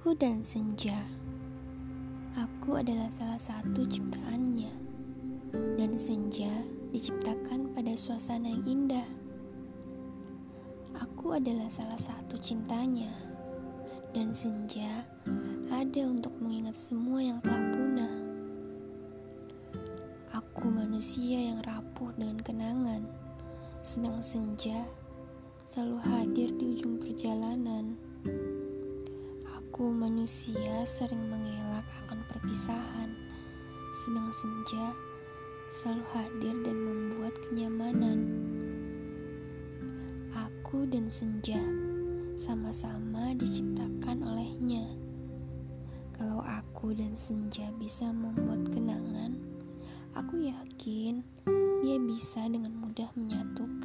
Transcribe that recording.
Aku dan senja. Aku adalah salah satu ciptaannya. Dan senja diciptakan pada suasana yang indah. Aku adalah salah satu cintanya. Dan senja ada untuk mengingat semua yang telah punah. Aku manusia yang rapuh dengan kenangan. Sedang senja selalu hadir di ujung perjalanan. Aku manusia sering mengelak akan perpisahan, sedang senja selalu hadir dan membuat kenyamanan. Aku dan senja sama-sama diciptakan olehnya. Kalau aku dan senja bisa membuat kenangan, aku yakin dia bisa dengan mudah menyatukan